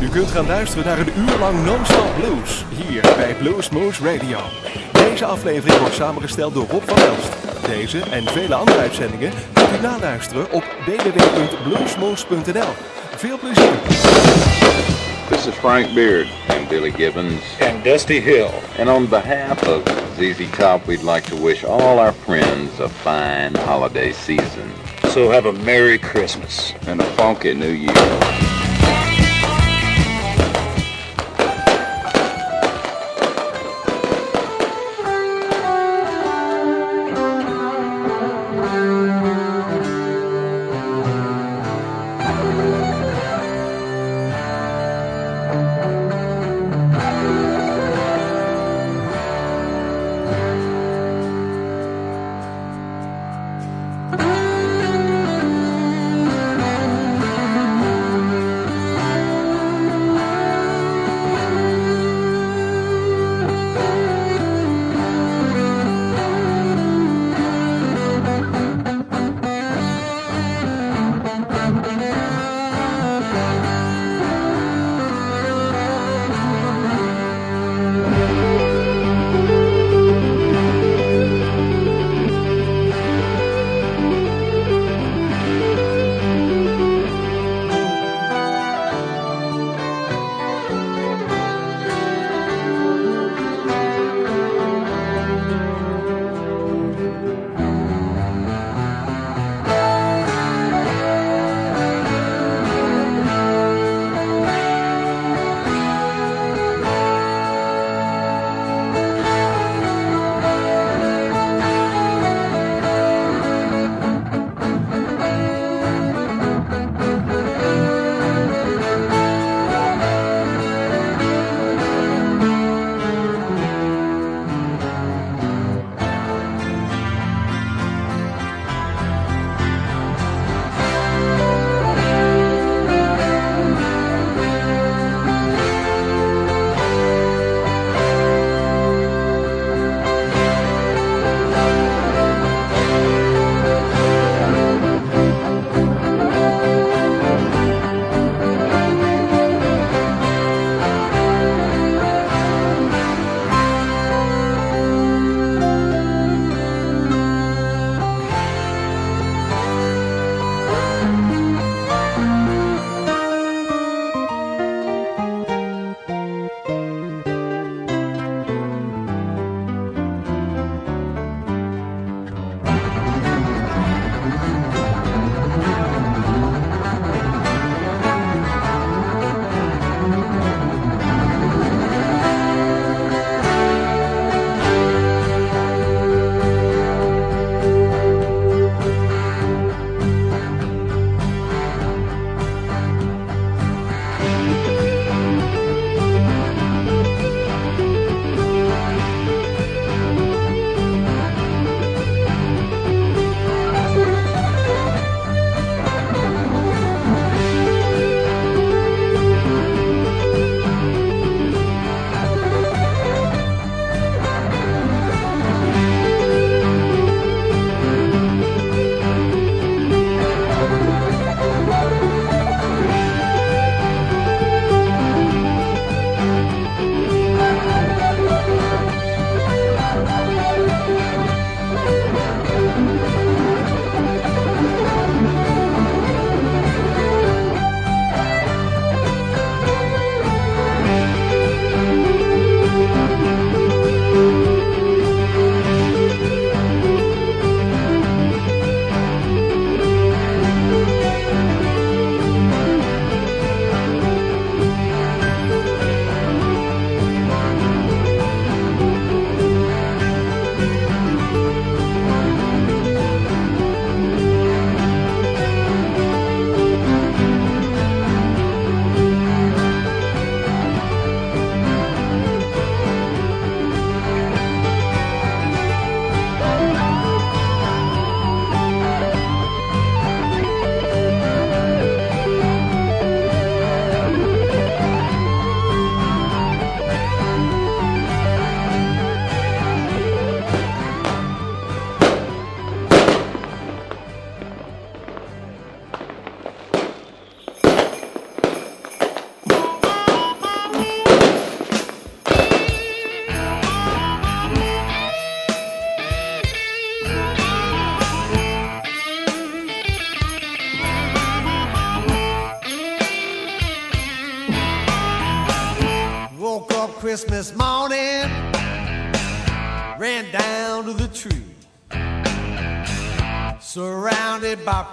U kunt gaan luisteren naar een uur lang non-stop blues hier bij Blues Moose Radio. Deze aflevering wordt samengesteld door Rob van Elst. Deze en vele andere uitzendingen kunt u naluisteren op www.bluesmoose.nl. Veel plezier! This is Frank Beard and Billy Gibbons. and Dusty Hill. And on behalf of ZZ Top, we'd like to wish all our friends a fine holiday season So have a Merry Christmas. and a funky new year.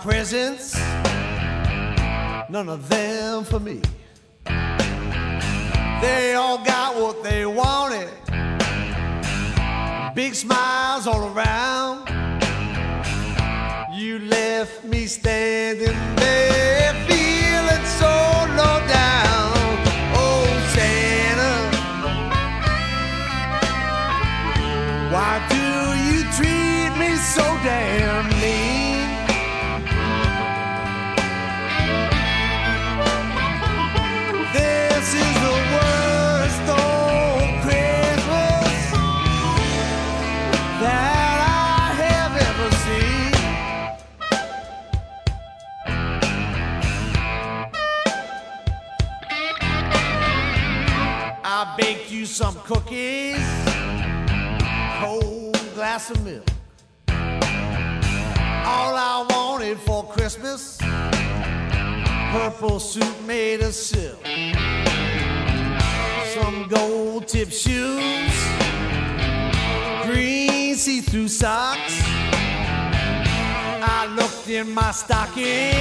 Presents, none of them for me. They all got what they wanted, big smiles all around. You left me standing there, some cookies, cold glass of milk. All I wanted for Christmas, purple suit made of silk, some gold tip shoes, green see-through socks. I looked in my stocking,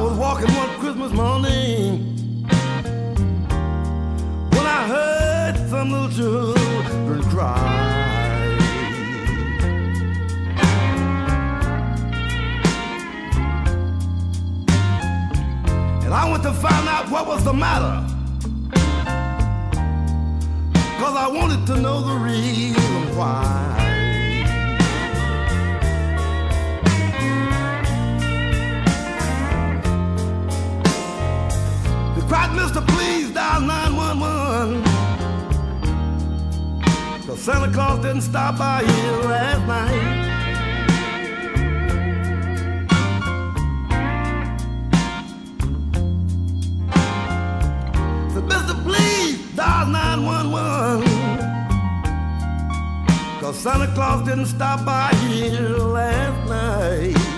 was walking one Christmas morning when I heard some little children cry. And I went to find out what was the matter. Cause I wanted to know the reason why. Cried, Mr. Please dial 911. Cause Santa Claus didn't stop by here last night. Said, Mister, please dial 911. Cause Santa Claus didn't stop by here last night.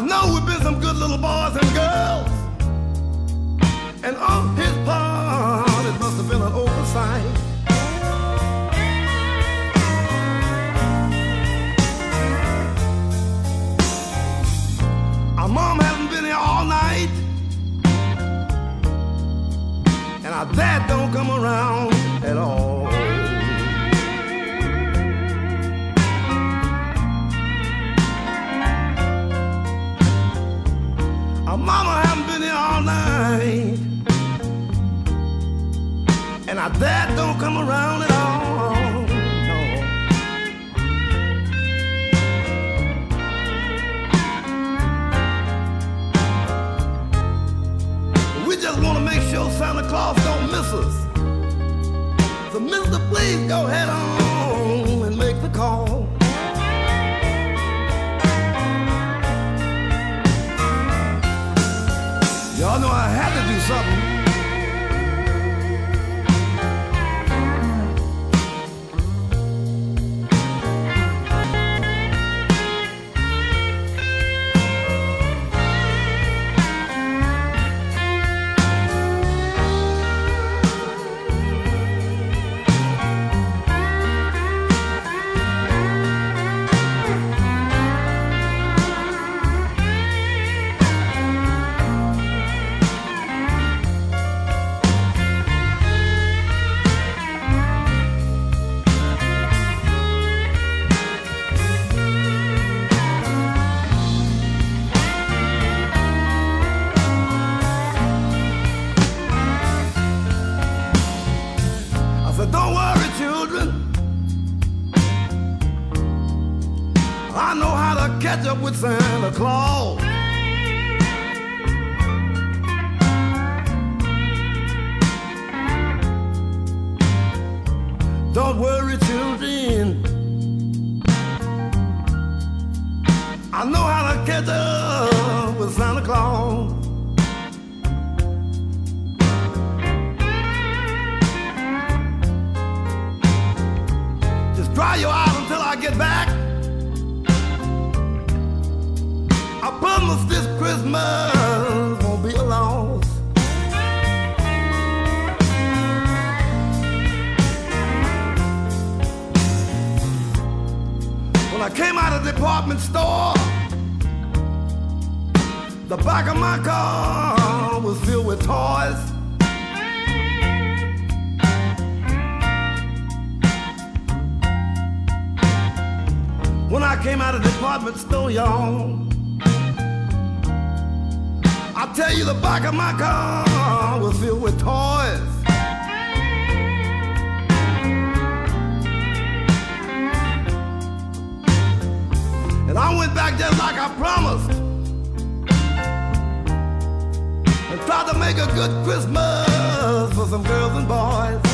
I know we've been some good little boys and girls. And on his part, it must have been an oversight. Our mom hasn't been here all night. And our dad don't come around at all. Night. And our dad don't come around at all. We just want to make sure Santa Claus don't miss us. So, Mister, please go ahead Department store, the back of my car was filled with toys. When I came out of the department store, y'all, I tell you, the back of my car was filled with toys. And I went back just like I promised. And tried to make a good Christmas for some girls and boys.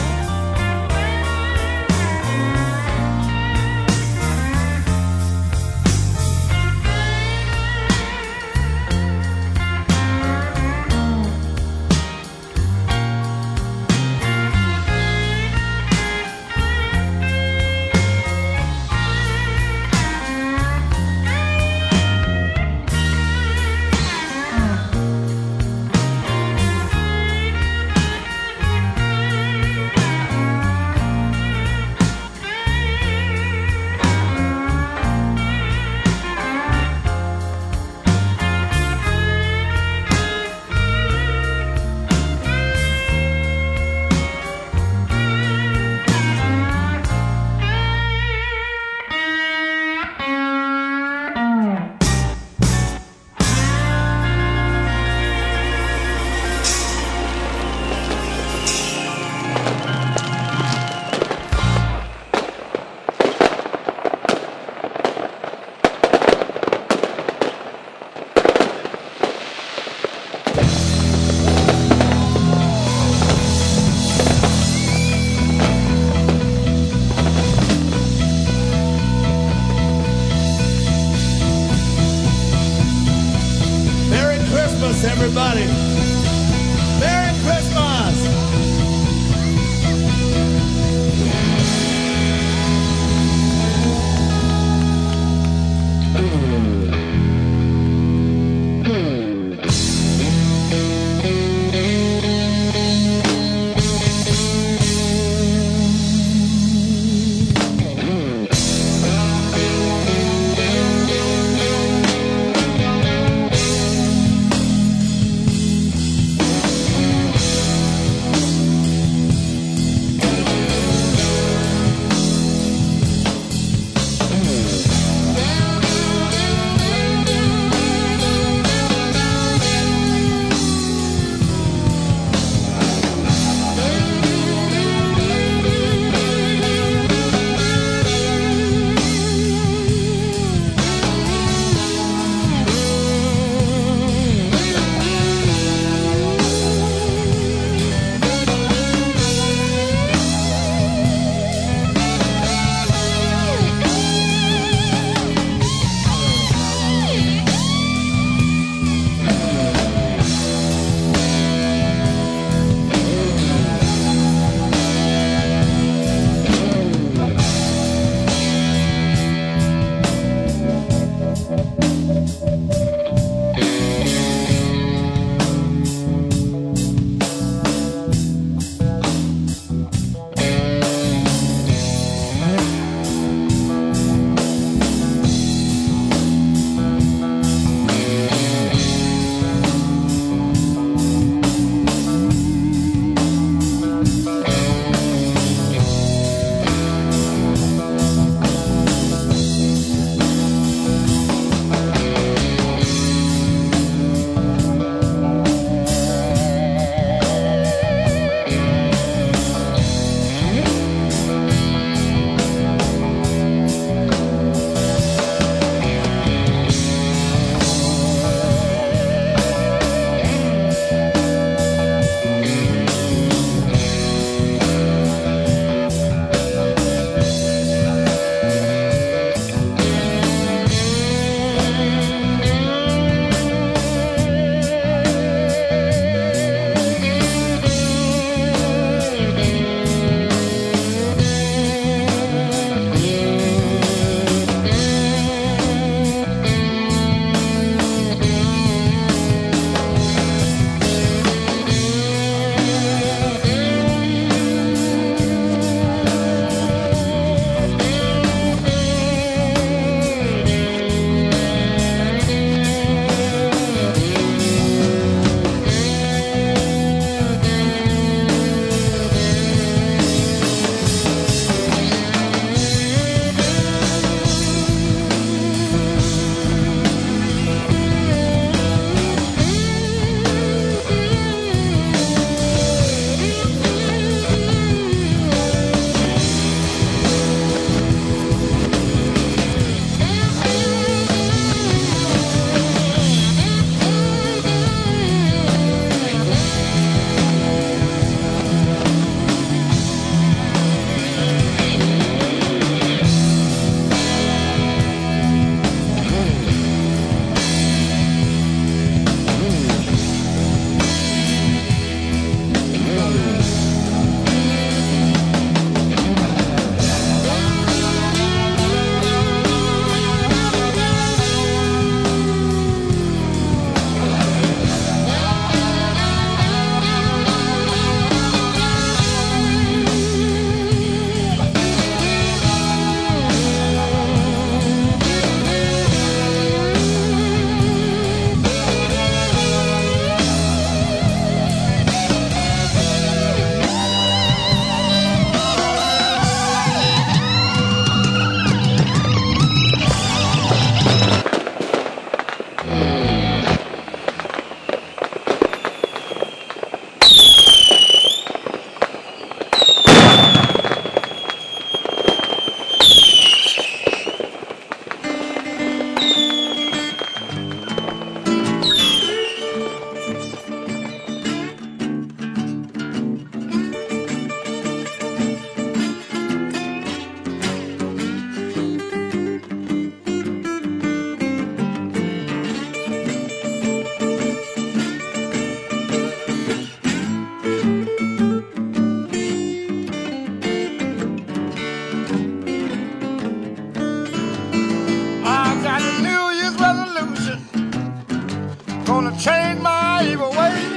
Gonna change my evil ways.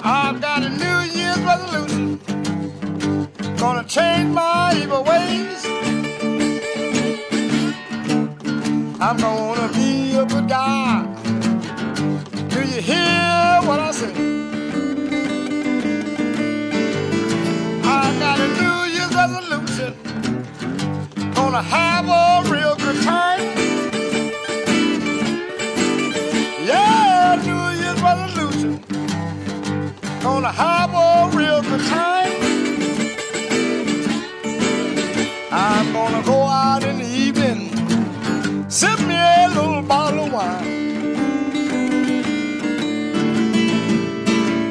I've got a New Year's resolution. Gonna change my evil ways. I'm gonna be a good guy. Do you hear what I say? I got a New Year's resolution. Gonna have a real good time. I'm gonna have a real good time. I'm gonna go out in the evening, sip me a little bottle of wine.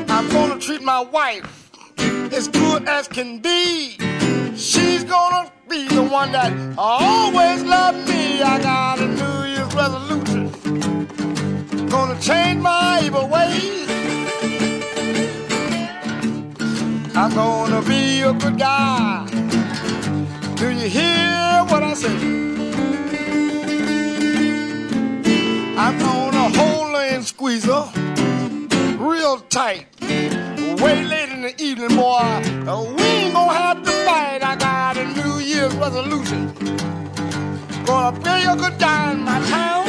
I'm gonna treat my wife as good as can be. She's gonna be the one that always loved me. I got a New Year's resolution. Gonna change my evil ways. I'm gonna be a good guy. Do you hear what I say? I'm gonna hold her and squeeze her real tight. Way late in the evening, boy. We ain't gonna have to fight. I got a New Year's resolution. Gonna pay a good guy in my town.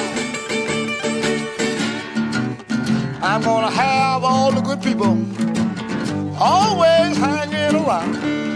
I'm gonna have all the good people always hanging around.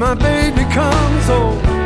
My baby comes home.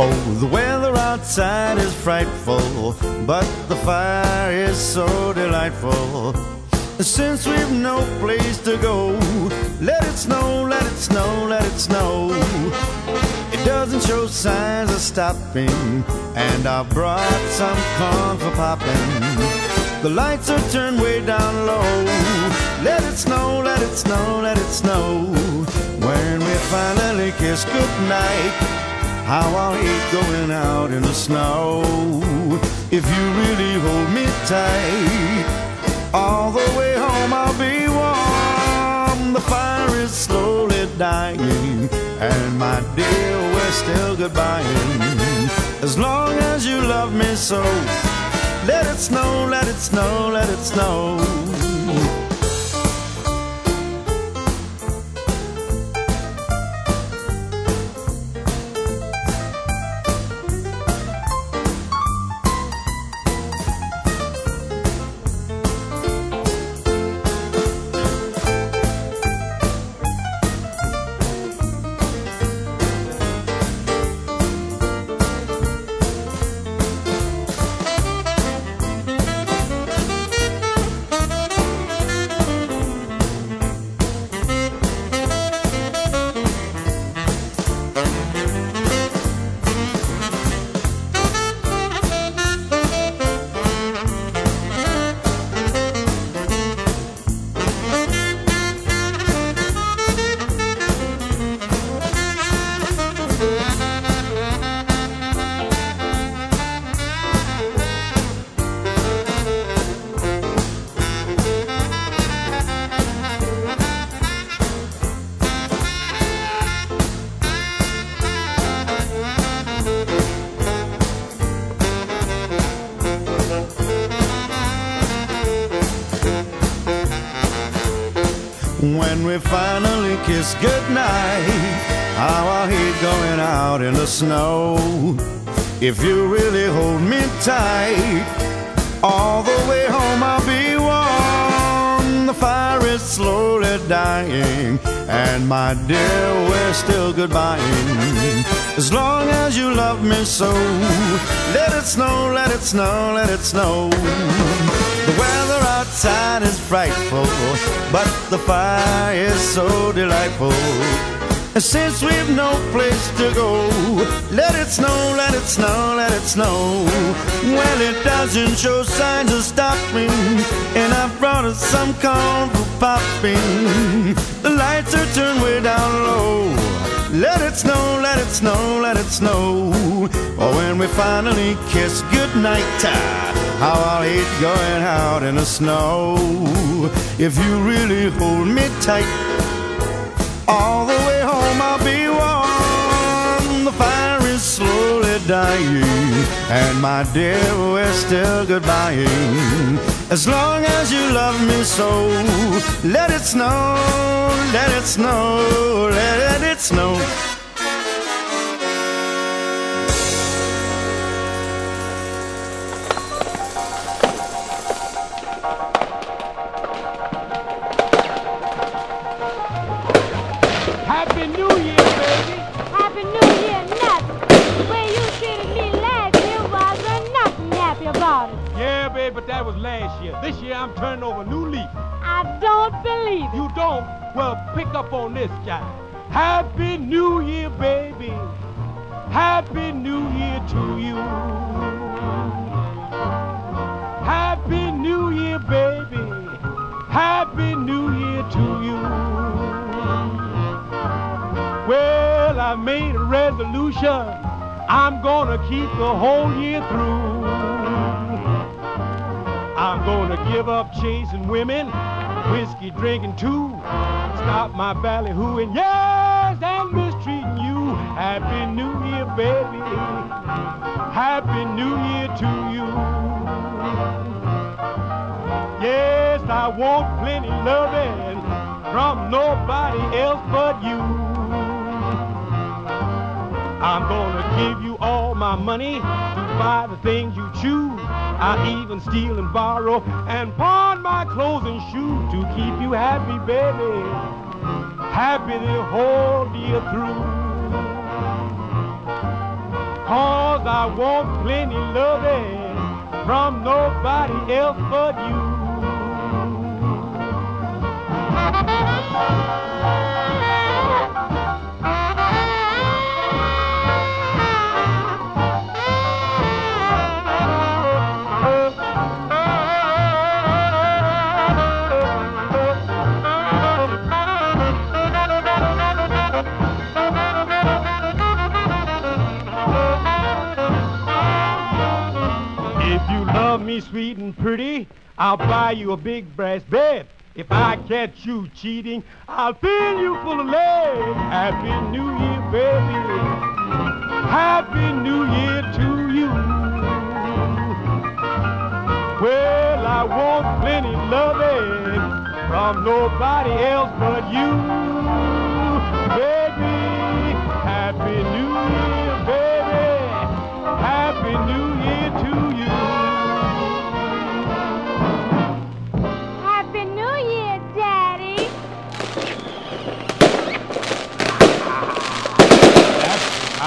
Oh, the weather outside is frightful, but the fire is so delightful. Since we've no place to go, let it snow, let it snow, let it snow. It doesn't show signs of stopping, and I brought some corn for popping. The lights are turned way down low. Let it snow, let it snow, let it snow. When we finally kiss goodnight, how I'll hate going out in the snow. If you really hold me tight, all the way home I'll be warm. The fire is slowly dying, and my dear, we're still goodbying. As long as you love me so, let it snow, let it snow, let it snow. Kiss goodnight, how I hate going out in the snow. If you really hold me tight, all the way home I'll be warm. The fire is slowly dying, and my dear, we're still goodbying. As long as you love me so, let it snow, let it snow, let it snow. The weather outside is frightful, but the fire is so delightful. And since we've no place to go, let it snow, let it snow, let it snow. Well, it doesn't show signs of stopping, and I've brought us some corn for popping. The lights are turned way down low. Let it snow, let it snow, let it snow. Or when we finally kiss goodnight, ah, how I'll hate going out in the snow. If you really hold me tight, all the way home I'll be warm. The fire is slowly dying, and my dear, we're still goodbying. As long as you love me so, let it snow, let it snow, let it snow. Happy New that was last year. This year I'm turning over a new leaf. I don't believe it. You don't? Well, pick up on this guy. Happy New Year, baby. Happy New Year to you. Happy New Year, baby. Happy New Year to you. Well, I made a resolution. I'm gonna keep the whole year through. I'm gonna give up chasing women, whiskey drinking too. Stop my ballyhooing, yes, and mistreating you. Happy New Year, baby. Happy New Year to you. Yes, I want plenty loving from nobody else but you. I'm gonna give you all my money to buy the things you choose. I even steal and borrow and pawn my clothes and shoes to keep you happy, baby. Happy the whole year through. Cause I want plenty loving from nobody else but you. Love me sweet and pretty, I'll buy you a big brass bed. If I catch you cheating, I'll fill you full of lead. Happy New Year, baby. Happy New Year to you. Well, I want plenty loving from nobody else but you.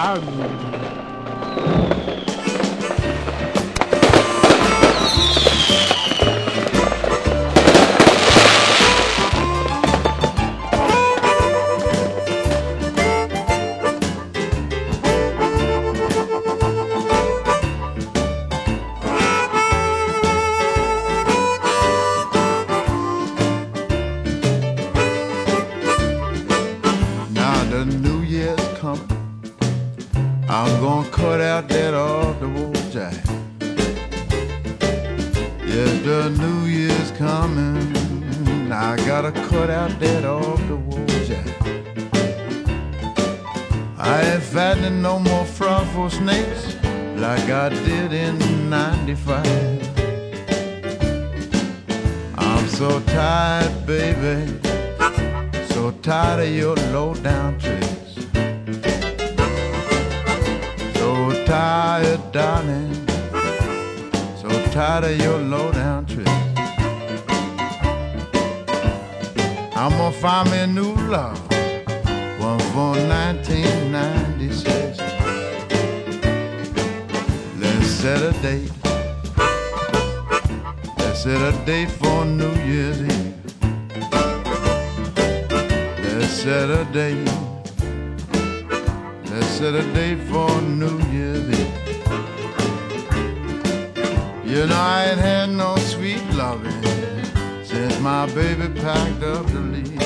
I'm I'm gonna find me a new love. One for 1996. Let's set a date. Let's set a date for New Year's Eve. Let's set a date. Let's set a date for New Year's Eve. You know I ain't had no sweet loving my baby packed up to leave.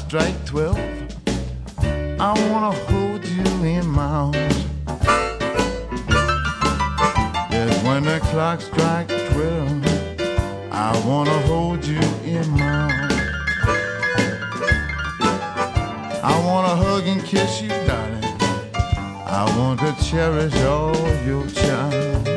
Strike twelve. I wanna hold you in my arms. Yes, when the clock strikes twelve, I wanna hold you in my arms. I wanna hug and kiss you, darling. I want to cherish all your charms.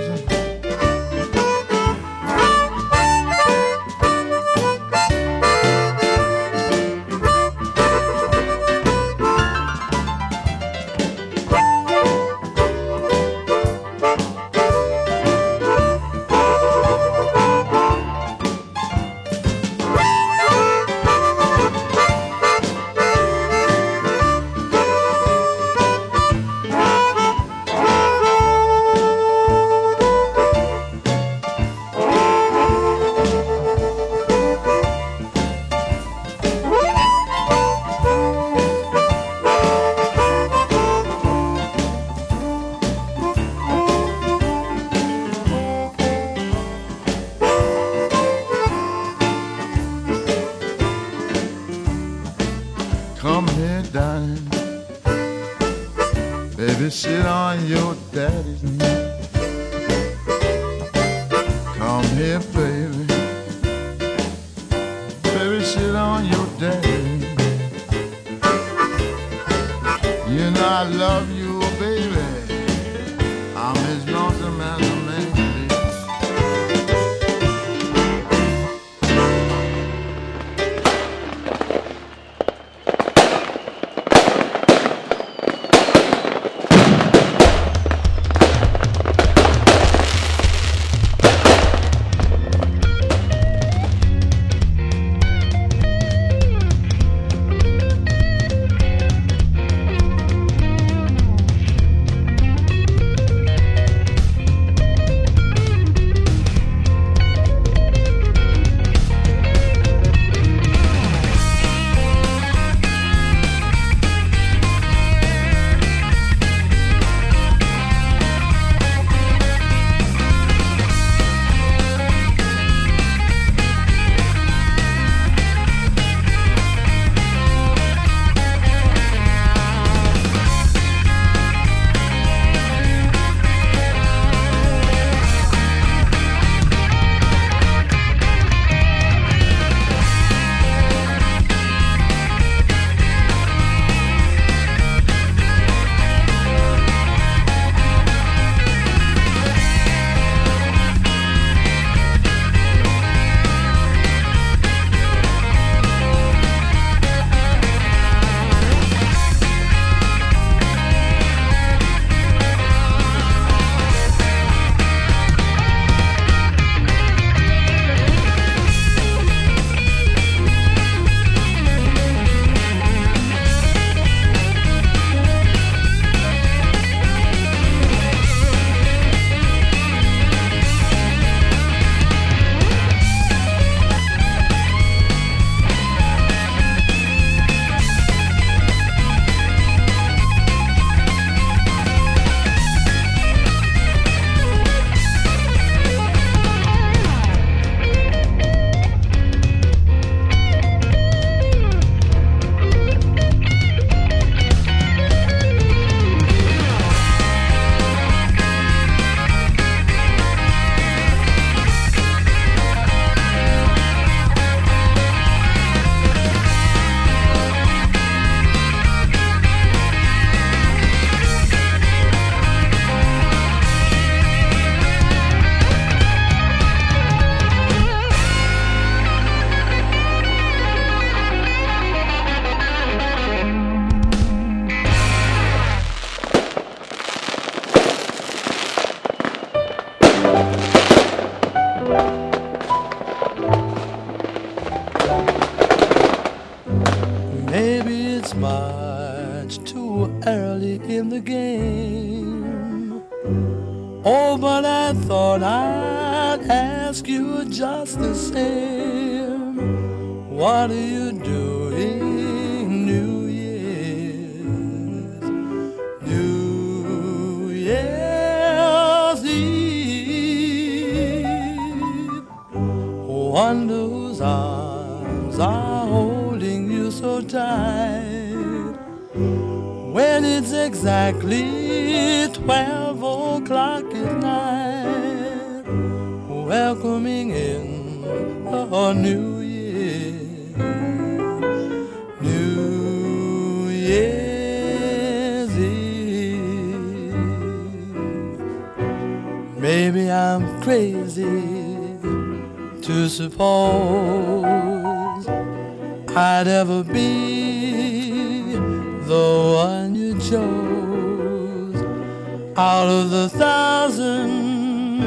Out of the thousand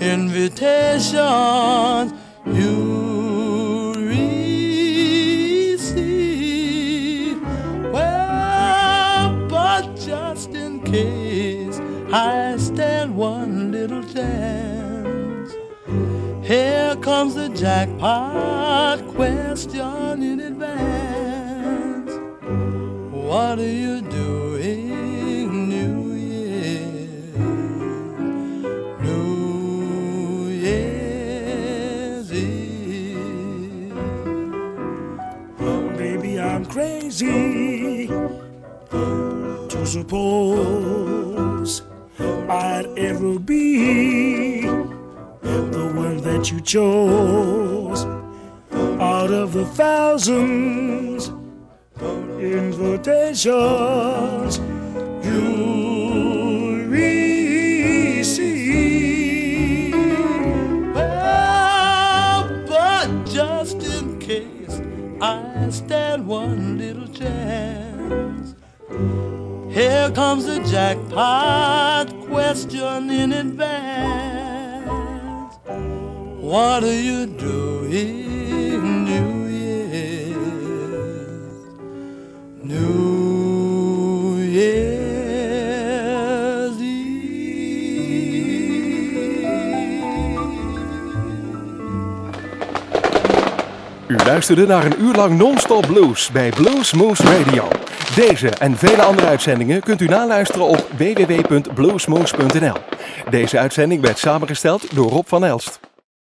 invitations you receive. Well, but just in case I stand one little chance, here comes the jackpot question in advance. What do you doing I'd ever be the one that you chose out of the thousands invitations you receive. Well, but just in case I stand one here comes the jackpot question in advance. What are you doing New Year's? New Year's U luisterde naar een uur lang non-stop blues bij Blues Moose Radio. Deze en vele andere uitzendingen kunt u naluisteren op www.bluesmoose.nl. Deze uitzending werd samengesteld door Rob van Elst.